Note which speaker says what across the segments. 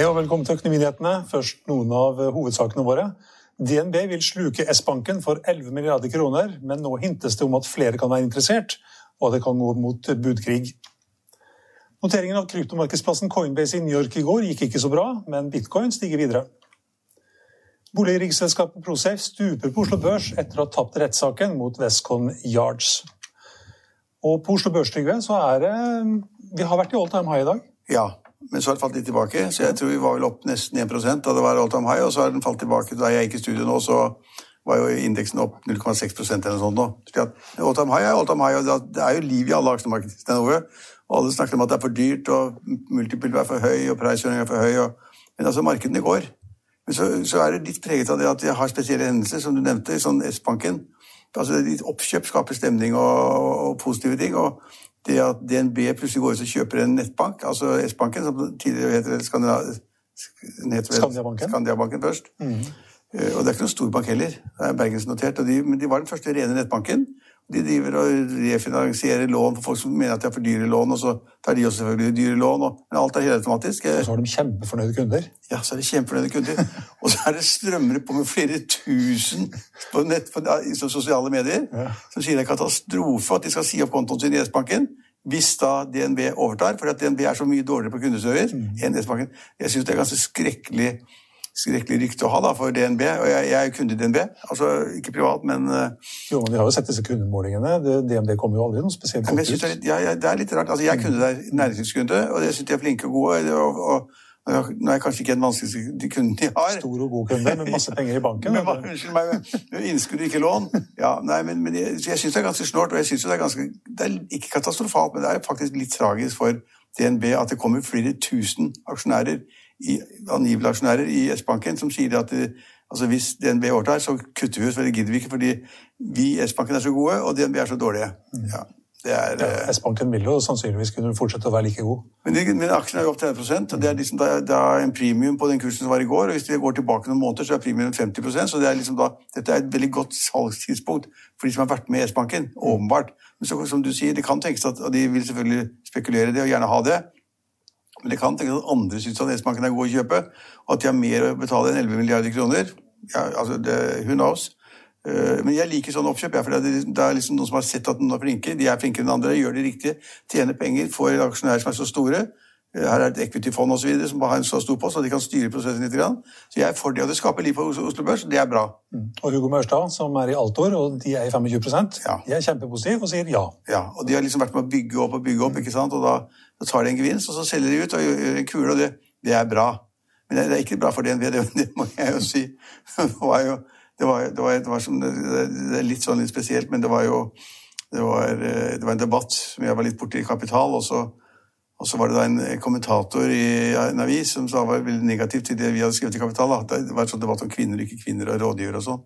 Speaker 1: Hei og velkommen til Økonominyhetene. Først noen av hovedsakene våre. DNB vil sluke S-banken for 11 milliarder kroner, men nå hintes det om at flere kan være interessert, og at det kan gå mot budkrig. Noteringen av kryptomarkedsplassen Coinbase i New York i går gikk ikke så bra, men bitcoin stiger videre. Boligriksselskapet Prosafe stuper på Oslo Børs etter å ha tapt rettssaken mot Westcon Yards. Og på Oslo Børs, Trygve, så er det Vi har vært i all time high i dag.
Speaker 2: Ja, men så har det falt litt tilbake. Så jeg tror vi var vel opp nesten 1 da det var all time high, og så har den falt tilbake. Da jeg gikk i studio nå, så var jo indeksen opp 0,6% eller noe sånt nå. All time high er all time high, og det er jo liv i alle aksjemarkedene. Og alle snakker om at det er for dyrt, og multiple er for høy, og preiskjøringen er for høy. Og... Men altså, markedene går. Men så, så, er det litt preget av det at jeg har spesielle hendelser, som du nevnte, sånn S-banken. Altså, Oppkjøp skaper stemning og, og positive ting. og det at DNB plutselig går ut og kjøper en nettbank, altså S-banken, som tidligere heter
Speaker 1: Skandiabanken.
Speaker 2: Skandiabanken først. Mm. Og det er ikke noen stor bank heller. Det er bergensnotert. De, men de var den første rene nettbanken. De driver og refinansierer lån for folk som mener at de har for dyre lån, og så tar de også selvfølgelig dyre lån. Og, men alt er helt automatisk.
Speaker 1: Og så har de kjempefornøyde kunder.
Speaker 2: Ja, så er det kjempefornøyde kunder. og så er det strømmere på med flere tusen på nett på, i sosiale medier ja. som sier det er katastrofe at de skal si opp kontoen sin i S-banken hvis da DNB overtar, for at DNB er så mye dårligere på kundeservice mm. enn S-banken. Jeg syns det er ganske skrekkelig skrekkelig rykte å ha da, for DNB. Og jeg, jeg er kunde i DNB. Altså ikke privat, men uh,
Speaker 1: Jo, men vi har jo sett disse kundemålingene. DNB kommer jo aldri noe spesielt
Speaker 2: godt ut. Det, ja, ja, det er litt rart. Altså, jeg er kunde der, næringslivskunde, og det syns de er flinke og gode. Og, og, og, nå er jeg kanskje ikke den vanskeligste kunden de har.
Speaker 1: Stor og god kunde med masse penger i banken.
Speaker 2: men, unnskyld meg, innskudd, ikke lån. Ja, nei, men, men jeg, jeg syns det er ganske snålt, og jeg syns det er ganske Det er ikke katastrofalt, men det er faktisk litt tragisk for DNB at det kommer flere tusen aksjonærer angivelig aksjonærer i S-banken som sier at det, altså hvis DNB overtar, så kutter vi oss, for det gidder vi ikke fordi vi i S-banken er så gode, og DNB er så dårlige. Mm. Ja,
Speaker 1: ja, eh, S-banken vil jo sannsynligvis kunne fortsette å være like god.
Speaker 2: Men, men aksjen er jo opp 30 og det er liksom da, da en premium på den kursen som var i går. og Hvis vi går tilbake noen måneder, så er premium 50% så det er liksom da, dette er et veldig godt salgstidspunkt for de som har vært med i S-banken. Åpenbart. Men så, som du sier, det kan tenkes at og de vil selvfølgelig spekulere det og gjerne ha det. Men det kan tenke at andre syns at S-banken er god å kjøpe, og at de har mer å betale enn 11 milliarder kroner. Ja, altså, det, Who knows? Eh, men jeg liker sånne oppkjøp. Ja, for det er liksom noen som har sett at noen er flinke. De er flinkere enn andre, gjør det riktige, tjener penger, får aksjonærer som er så store. Eh, her er et equity-fond osv. som har en så stor post, at de kan styre prosessen litt. Så jeg er for det, og det skaper liv på Oslo Børs, det er bra.
Speaker 1: Mm. Og Hugo Maurstad, som er i Altor, og de er i 25 ja. de er kjempepositive og sier ja.
Speaker 2: Ja, og de har liksom vært med å bygge opp og bygge opp, ikke sant? og da da tar de en gevinst, og så selger de ut og gjør en kule, og det, det er bra. Men det, er ikke bra for DNB, det, det må jeg jo si. Det var jo det var, det var, det var som, det litt sånn litt spesielt, men det var jo det var, det var en debatt som jeg var litt borti i Kapital, og så, og så var det da en kommentator i en avis som sa var veldig negativt til det vi hadde skrevet i Kapital. Da. Det var en sånn debatt om kvinner og ikke kvinner og rådgivere og sånn.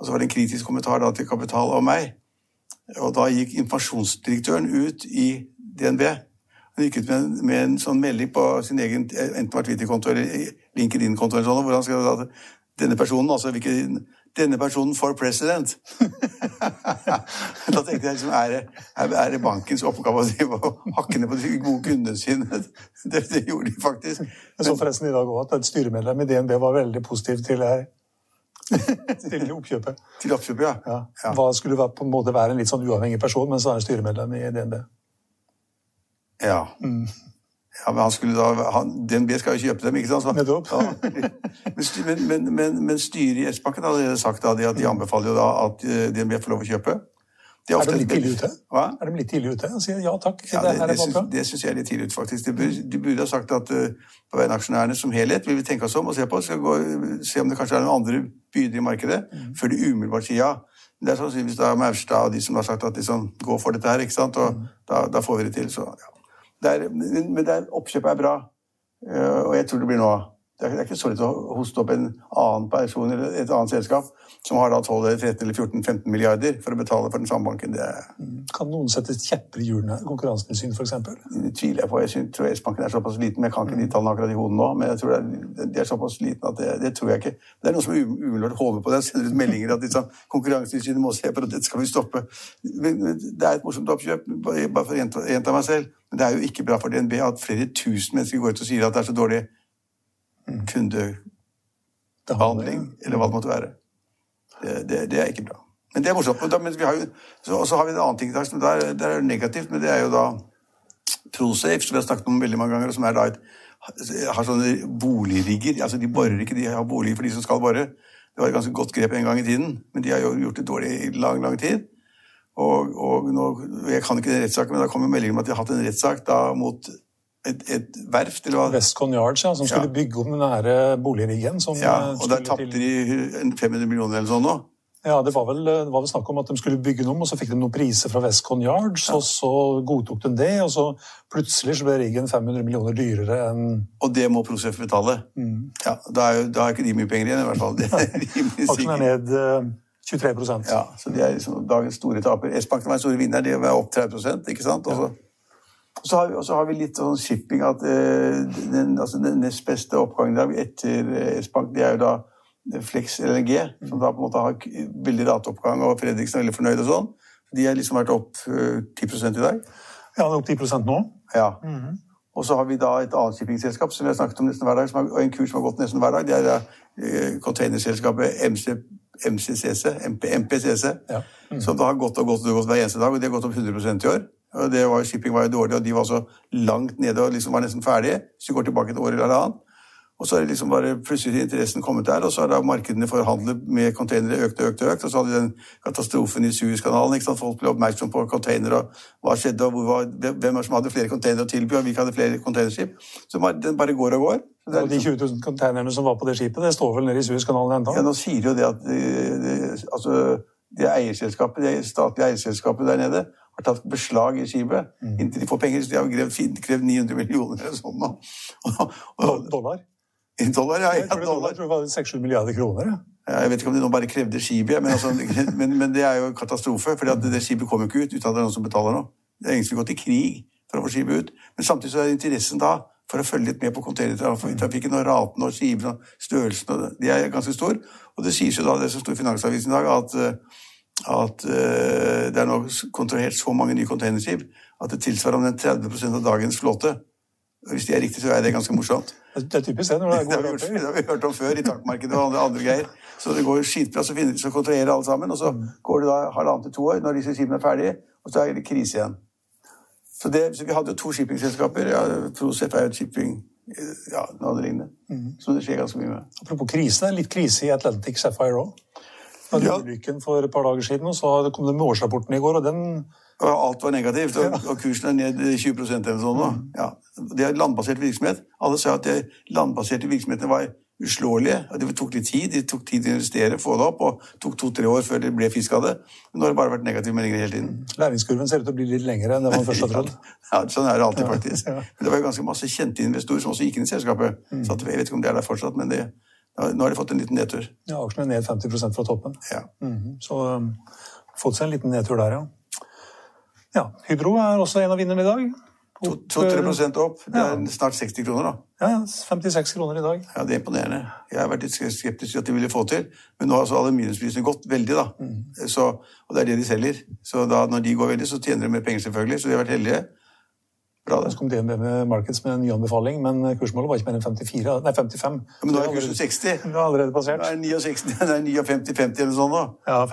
Speaker 2: Og så var det en kritisk kommentar da til Kapital og meg. Og da gikk informasjonsdirektøren ut i DNB han gikk ut med en, med en, sånn melding på sin egen enten var Twitter-konto eller LinkedIn-konto, eller sånn, hvor han skrev at denne personen, altså hvilken, denne personen for president. Da tenkte jeg liksom, er det, er det bankens oppgave å hakke ned på de gode kundene sine? Det, det, gjorde de faktisk.
Speaker 1: Jeg så forresten i dag òg at et styremedlem i DNB var veldig positiv til til oppkjøpet.
Speaker 2: Til oppkjøpet, ja.
Speaker 1: ja. Hva skulle på en måte være en litt sånn uavhengig person, men så er han styremedlem i DNB.
Speaker 2: Ja. Ja men han skulle da, han, DNB skal jo kjøpe dem, ikke sant?
Speaker 1: Nettopp.
Speaker 2: Ja. Men, men, men, men, men styret i S-banken har allerede sagt da, de at de anbefaler jo da at eh, DNB får lov å kjøpe. De
Speaker 1: Er
Speaker 2: ofte-
Speaker 1: de litt tidlig ute?
Speaker 2: Hva?
Speaker 1: Er de litt tidlig ute og sier ja takk?
Speaker 2: Ja,
Speaker 1: det,
Speaker 2: det, det,
Speaker 1: er
Speaker 2: det syns jeg er litt tidlig ute, faktisk. De burde, de burde ha sagt at eh, på vegne av aksjonærene som helhet vil vi tenke oss om og se på, skal gå, se om det kanskje er noen andre bydere i markedet,
Speaker 1: Mm.
Speaker 2: før de umiddelbart sier ja. Det er sannsynligvis da Maurstad og de som har sagt at de som går for dette her, ikke sant? og
Speaker 1: Mm.
Speaker 2: da, da får vi det til. Så, ja. Det er, men det er, oppkjøpet er bra, eh, og jeg tror det blir nå. Det er, det er ikke så lett å hoste opp en annen person eller et annet selskap som har da 12, 13 eller 14, 15 milliarder for å betale for den samme banken. Det er,
Speaker 1: Kan noen sette kjepper i hjulene? Konkurransetilsynet, f.eks.?
Speaker 2: Det tviler jeg på. Jeg synes, tror S-banken er såpass liten, jeg kan ikke de tallene akkurat i hodet nå. Men jeg tror det er, de er såpass liten at det, det tror jeg ikke. Det er noe som umiddelbart håper på det. Jeg sender ut meldinger at liksom, Konkurransetilsynet må se på det, dette skal vi stoppe. Det er et morsomt oppkjøp, bare for å gjenta meg selv. Men det er jo ikke bra for DNB at flere tusen mennesker går ut og sier at det er så dårlig kundebehandling, eller hva det måtte være. Det, det, det er ikke bra. Men det er morsomt. Men vi har jo, så, så har vi en annen ting i dag som der, der er negativt, men det er jo da Prosafe, som vi har snakket om veldig mange ganger, som er da et, har sånne boligrigger. Altså de borer ikke, de har boliger for de som skal bore. Det var et ganske godt grep en gang i tiden, men de har jo gjort det dårlig i lang, lang tid. Og, og nå, Jeg kan ikke den rettssaken, men da kommer meldingen om at de har hatt en rettssak mot et, et verft. eller hva?
Speaker 1: Westcon Yards, ja, som skulle
Speaker 2: Ja.
Speaker 1: bygge om den nære boligriggen.
Speaker 2: Ja,
Speaker 1: eh,
Speaker 2: og der tapte
Speaker 1: til-
Speaker 2: de 500 millioner eller sånn nå.
Speaker 1: Ja, det var, vel, det var vel snakk om at de skulle bygge den om, og så fikk de noen priser fra Westcon Yards, og så godtok de det, og så plutselig så ble riggen 500 millioner dyrere enn
Speaker 2: Og det må Prosef betale.
Speaker 1: Mm.
Speaker 2: Ja, Da er jo da har ikke de mye penger igjen, i hvert fall. Det er rimelig
Speaker 1: Aksjen er ned eh, 23%
Speaker 2: Ja, så de er liksom dagens store taper. S-banken var en store vinner, de var opp 30% ikke sant? Og så, og så, har, vi, og så har vi litt sånn shipping at eh, den, altså den nest beste oppgangen der etter eh, S-bank, det er jo da Flex LNG, som da på en måte har veldig ratoppgang, og Fredriksen er veldig fornøyd og sånn. De har liksom vært opp eh, 10 i dag.
Speaker 1: Ja, det er opp 10 nå.
Speaker 2: Ja. Og så har vi da et annet shippingselskap som vi har snakket om nesten hver dag, som har, og en kurs som har gått nesten hver dag. Det er da, eh, containerselskapet MC, MCCC, MP, MPCC,
Speaker 1: Ja.
Speaker 2: som da har gått og gått og gått hver eneste dag, og de har gått opp 100% i år. Det var, shipping var jo dårlig, og de var så langt nede og liksom var nesten ferdige. Hvis du går tilbake et år eller annet. Og så er det liksom bare plutselig interessen kommet der, og så har markedene for handel med containere økt og økt og økt. Og så hadde den katastrofen i Suezkanalen. ikke sant? Folk ble oppmerksom på containere, og hva skjedde, og var, hvem var som hadde flere containere å tilby, og hvilke hadde flere containerskip. Så den bare går og går.
Speaker 1: Og de
Speaker 2: liksom,
Speaker 1: 20 000 containerne som var på det skipet, det står vel nede i Suezkanalen ennå?
Speaker 2: ja, nå sier jo det at det, altså, det eierselskapet, det statlige eierselskapet der nede har tatt beslag i skipet inntil de får penger. Så de har krevd, krevd 900 millioner eller sånn. Og, og,
Speaker 1: Dollar?
Speaker 2: I dollar, ja.
Speaker 1: Jeg
Speaker 2: ja
Speaker 1: tror dollar. Jeg tror det var 6-7 milliarder kroner. Ja.
Speaker 2: Ja, Jeg vet ikke om de nå bare krevde skipet, men, altså, men, men det er jo en katastrofe. For det skipet kommer jo ikke ut uten at det er noen som betaler noe. Det er ingen som vil gå til krig for å få skipet ut. Men samtidig så er interessen da for å følge litt med på containertrafikken og raten og skivene og størrelsen. Og det. de er ganske store. Og det sies jo da, det som sto i Finansavisen i dag, at, eh, at eh, det er nå kontrahert så mange nye containerskip at det tilsvarer om den 30% av dagens flåte. Hvis det er riktig, så er det ganske morsomt.
Speaker 1: Det er typisk det når det er
Speaker 2: Det
Speaker 1: gode
Speaker 2: gjort, det har vi hørt om før i takmarkedet og andre, andre greier. Så det går jo skitbra, så, finner, så kontrollerer alle sammen, og så går det da halvannet til to år når disse skipene er ferdige, og så er det krise igjen. Så, det, så vi hadde jo to shippingselskaper. Ja, Prosef er jo et shipping eh, ja, noe lignende. Så det skjer ganske mye med.
Speaker 1: Apropos krise, litt krise i Atlantic Sapphire òg. Det
Speaker 2: Ja.
Speaker 1: ulykken for et par dager siden, og så kom det med årsrapporten i går, og den
Speaker 2: Og alt var negativt, og, og kursen er ned 20 eller sånn Mm. Ja. Det er landbasert virksomhet. Alle sa at de landbaserte virksomhetene var uslåelige. Det tok litt tid. Det tok tid å investere, få det opp, og tok to-tre år før det ble fisk av det. Men nå har det bare vært negative meldinger hele tiden.
Speaker 1: læringskurven ser ut til å bli litt lengre enn det man først har trodd.
Speaker 2: Ja, sånn er det alltid, faktisk. Men det var jo ganske masse kjente investorer som også gikk inn i selskapet. Så jeg vet ikke om det er der fortsatt, men det, nå har de fått en liten nedtur.
Speaker 1: Ja, aksjene er ned 50% fra toppen.
Speaker 2: Ja.
Speaker 1: Mhm. Så um, fått seg en liten nedtur der, ja. Ja, Hydro er også en av vinnerne i dag. Opp,
Speaker 2: 2-3 opp. Det er snart 60 kroner, da.
Speaker 1: Ja, ja, 56 kroner i dag.
Speaker 2: Ja, Det er imponerende. Jeg har vært litt skeptisk til at de ville få til, men nå har altså aluminiumsprisene gått veldig. da. Så, og det er det de selger. Så da, når de går veldig, så tjener de mer penger, selvfølgelig. Så de har vært heldige. Bra, det.
Speaker 1: Så kom DNB med Markets med en ny anbefaling, men kursmålet var ikke mer enn 54, nei 55.
Speaker 2: Ja, men nå er kursen 60.
Speaker 1: Det er allerede passert.
Speaker 2: Det er 59, det er 59-50 eller sånn nå.
Speaker 1: Ja,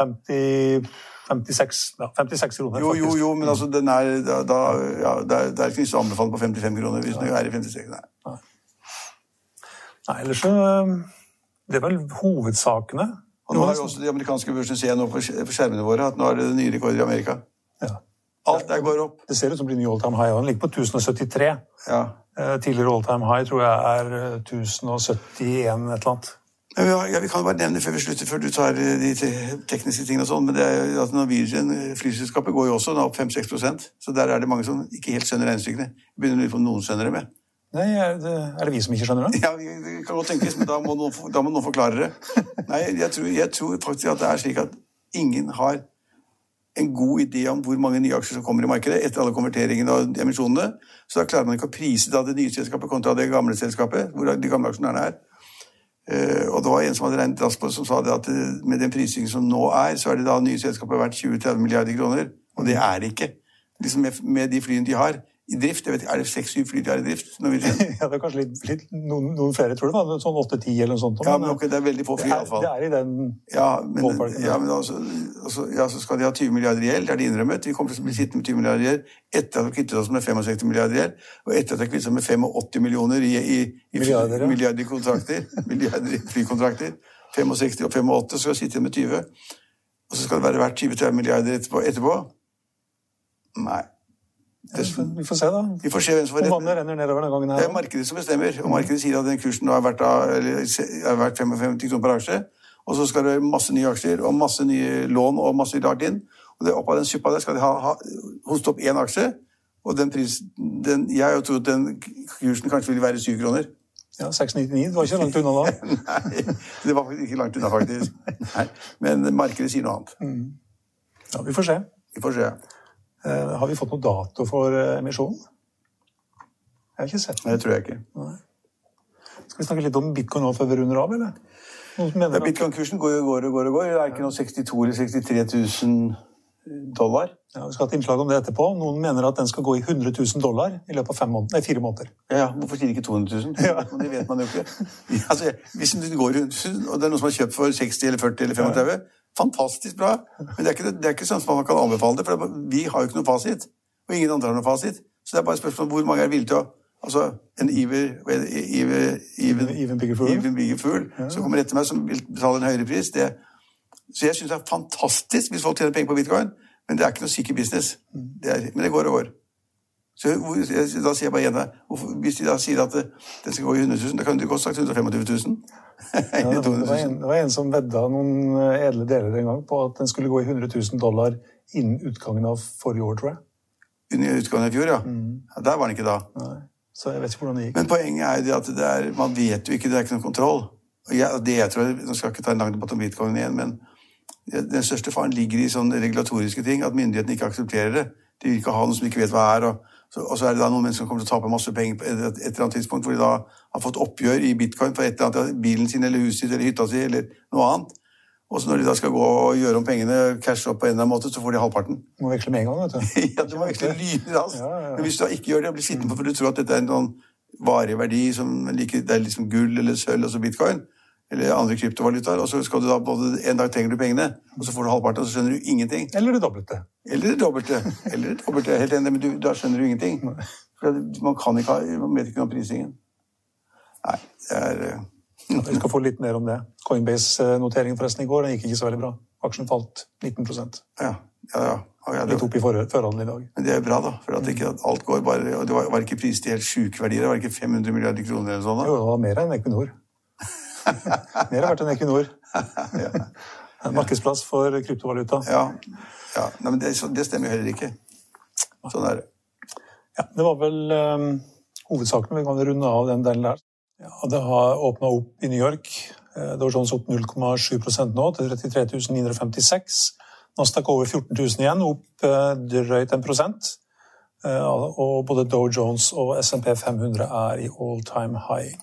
Speaker 1: 56, ja, 56 kroner.
Speaker 2: Jo, jo, jo, men altså, den er, da, da, ja, det, er, det er ikke noe å anbefale på 55 kroner hvis den er i 56. Nei.
Speaker 1: Nei, ellers så eh, Det er vel hovedsakene.
Speaker 2: Og nå har jo også de amerikanske børsene ser nå på skjermene våre at nå er det nye rekorder i Amerika.
Speaker 1: Ja.
Speaker 2: Alt der går opp.
Speaker 1: Det ser ut som det blir ny all time high. Den ligger på 1073.
Speaker 2: Ja.
Speaker 1: Eh, Tidligere all time high tror jeg er eh, 1071 et eller annet.
Speaker 2: Ja, vi kan bare nevne før vi slutter, før du tar eh, de tekniske tingene og sånn, men det er at Norwegian, eh, flyselskapet, går jo også opp 5-6 Så der er det mange som ikke helt skjønner regnestykkene. Begynner å lure på om noen skjønner det med.
Speaker 1: Nei, er det, er det vi som ikke skjønner det?
Speaker 2: Ja, det kan godt tenkes, men da må noen, da må noen forklare det. Nei, jeg tror, jeg tror faktisk at det er slik at ingen har en god idé om hvor mange nye aksjer som kommer i markedet etter alle konverteringene og emisjonene. Så da klarer man ikke å prise da det nye selskapet kontra det gamle selskapet, hvor de gamle aksjonærene er. Eh, og det var en som hadde regnet raskt på som sa det at eh, med den prisingen som nå er, så er det da nye selskapet verdt 20-30 milliarder kroner. Og det er det ikke. Liksom med, med de flyene de har i drift. Jeg vet ikke, Er det seks-syv fly de har i drift? Norwegian?
Speaker 1: Ja, det er kanskje litt, litt noen, noen flere, tror du? da, Sånn 8-10 eller noe sånt.
Speaker 2: Ja, men ok, det er veldig få fly
Speaker 1: er,
Speaker 2: iallfall.
Speaker 1: det er i den
Speaker 2: Ja, men,
Speaker 1: ja.
Speaker 2: men altså, altså, ja, så skal de ha 20 milliarder i gjeld, det har de innrømmet. Vi kommer til å bli sittende med 20 milliarder i gjeld etter at vi kvittet oss med 65 milliarder i gjeld, og etter at vi kvittet oss med 85 millioner i, i, i,
Speaker 1: Milliarder, ja.
Speaker 2: milliarder i kontrakter, milliarder i flykontrakter, 65 og 85, så skal vi sitte med 20. Og så skal det være verdt 20-30 milliarder etterpå. etterpå. Nei.
Speaker 1: Vi får se, da.
Speaker 2: vi får se hvem som får
Speaker 1: Om vannet renner nedover denne gangen
Speaker 2: Det er markedet som bestemmer, og markedet sier at den kursen er verdt, av- er verdt 55 kroner per aksje. Og så skal det være masse nye aksjer og masse nye lån og masse rart inn. Og det, oppå den suppa der skal de ha, ha hoste opp én aksje. Og den prisen den, jeg har jo trodd den kursen kanskje ville være 7 kroner.
Speaker 1: Ja, 699, det var ikke langt unna da.
Speaker 2: Nei, det var ikke langt unna, faktisk. Nei, men markedet sier noe annet.
Speaker 1: Ja, Vi får se.
Speaker 2: Vi får se.
Speaker 1: Eh, har vi fått noe dato for eh, emisjonen? Jeg har ikke sett
Speaker 2: Nei,
Speaker 1: den.
Speaker 2: det tror jeg ikke.
Speaker 1: Skal vi snakke litt om bitcoin nå før vi runder av, eller? Noen
Speaker 2: Ja, Bitcoin-kursen går og går og går. og går. Det er ikke noe 62 eller 63 000 dollar.
Speaker 1: ja, Vi skal ha et innslag om det etterpå. Noen mener at den skal gå i 100 000 dollar i løpet av fem måneder, nei, fire måneder.
Speaker 2: Ja, ja, hvorfor sier de ikke 200 000?
Speaker 1: Ja.
Speaker 2: Men det vet man jo ikke. Altså, hvis den går rundt, og det er noen som har kjøpt for 60 eller 40 eller 35, fantastisk bra. Men det er ikke, det er ikke sånn som man kan anbefale det, for det vi har jo ikke noe fasit. Og ingen andre har noe fasit. Så det er bare et spørsmål om hvor mange er villige til å Altså, en iver, er det, iver, even,
Speaker 1: Even bigger fool.
Speaker 2: even bigger fool som kommer etter meg, som vil betale en høyere pris. Det, så jeg syns det er fantastisk hvis folk tjener penger på bitcoin, men det er ikke noe sikker business. Det er, men det går og går. Så hvor, jeg, da sier jeg bare igjen her, Hvis de da sier at det, den skal gå i 100 000, da kan du godt sagt 125 000.
Speaker 1: Ja, det, var, en, det var en som vedda noen eh, edle deler en gang på at den skulle gå i 100 000 dollar innen utgangen av forrige år, tror jeg.
Speaker 2: Under utgangen av fjor, ja. ja. Der var den ikke da.
Speaker 1: Nei. Så jeg vet ikke hvordan det gikk.
Speaker 2: Men poenget er jo det at det er, man vet jo ikke, det er ikke noen kontroll. Og jeg, det jeg tror, Nå skal jeg ikke ta en lang debatt om bitcoin igjen, men den største faren ligger i sånne regulatoriske ting, at myndighetene ikke aksepterer det. De vil ikke ha noe som ikke vet hva er. Og så, og så er det da noen mennesker som kommer til å tape masse penger på et, et eller annet tidspunkt, hvor de da har fått oppgjør i bitcoin for et eller annet, bilen sin eller huset sitt eller hytta si eller noe annet. Og så når de da skal gå og gjøre om pengene, cashe opp på en eller annen måte, så får de halvparten.
Speaker 1: Må veksle med en gang, vet du.
Speaker 2: ja, du må veksle lynraskt.
Speaker 1: Ja, ja, ja.
Speaker 2: Men hvis du da ikke gjør det og blir sittende på for du tror at dette er en sånn varig verdi som like, det er liksom gull eller sølv, altså bitcoin, eller andre kryptovalutaer, og så skal du da både en dag trenger du pengene, og så får du halvparten, og så skjønner du ingenting.
Speaker 1: Eller det dobbelte.
Speaker 2: Eller det dobbelte. Eller det dobbelte. Helt enig, men du, da skjønner du ingenting. For man kan ikke ha, man vet ikke noe om prisingen. Nei, det er eh,
Speaker 1: Vi skal få litt mer om det. Coinbase-noteringen forresten i går den gikk ikke så veldig bra. Aksjen falt 19
Speaker 2: Ja, ja, ja. Ja det,
Speaker 1: Litt opp i forhånden i dag.
Speaker 2: men det er bra, da. For at ikke at alt går bare og Det var, var ikke priset til helt sjuke verdier. Det var ikke 500 milliarder kroner eller sånn. da.
Speaker 1: Jo, det var mer enn Equinor. mer vært enn Equinor. ja. markedsplass for kryptovaluta.
Speaker 2: Ja, ja. Nei, men det, det stemmer jo heller ikke. Sånn er det.
Speaker 1: Ja, det var vel um, hovedsaken. Vi kan runde av den delen der. Ja, det har åpna opp i New York. Det Dow Jones opp 0,7% nå, til 33 956. Nasdaq over 14 000 igjen, opp eh, drøyt en prosent. Eh, Og både Dow Jones og SMP 500 er i all time high.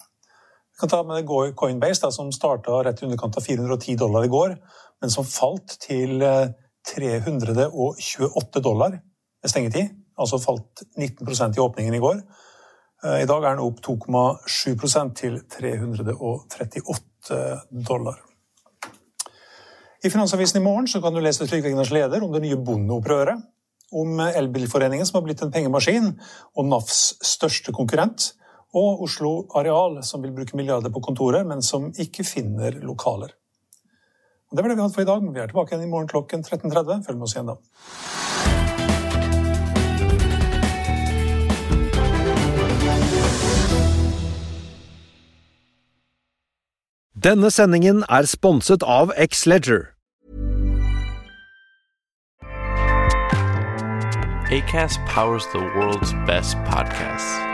Speaker 1: Vi kan ta med Coinbase, da, som starta rett i underkant av 410 dollar i går, men som falt til eh, 328 dollar ved stengetid. Altså falt 19 i åpningen i går. Eh, I dag er den opp 2,7% til 338 dollar. I Finansavisen i morgen kan du lese Trygve leder om det nye bondeopprøret. Om Elbilforeningen som har blitt en pengemaskin, og NAFs største konkurrent. Og Oslo Areal som vil bruke milliarder på kontoret, men som ikke finner lokaler. Og det var det vi hadde for i dag, men vi er tilbake igjen i morgen klokken 13.30. Følg med oss igjen da.
Speaker 3: Denne sendingen er sponset av X-Leger.
Speaker 4: ACAST powers the world's best podcasts.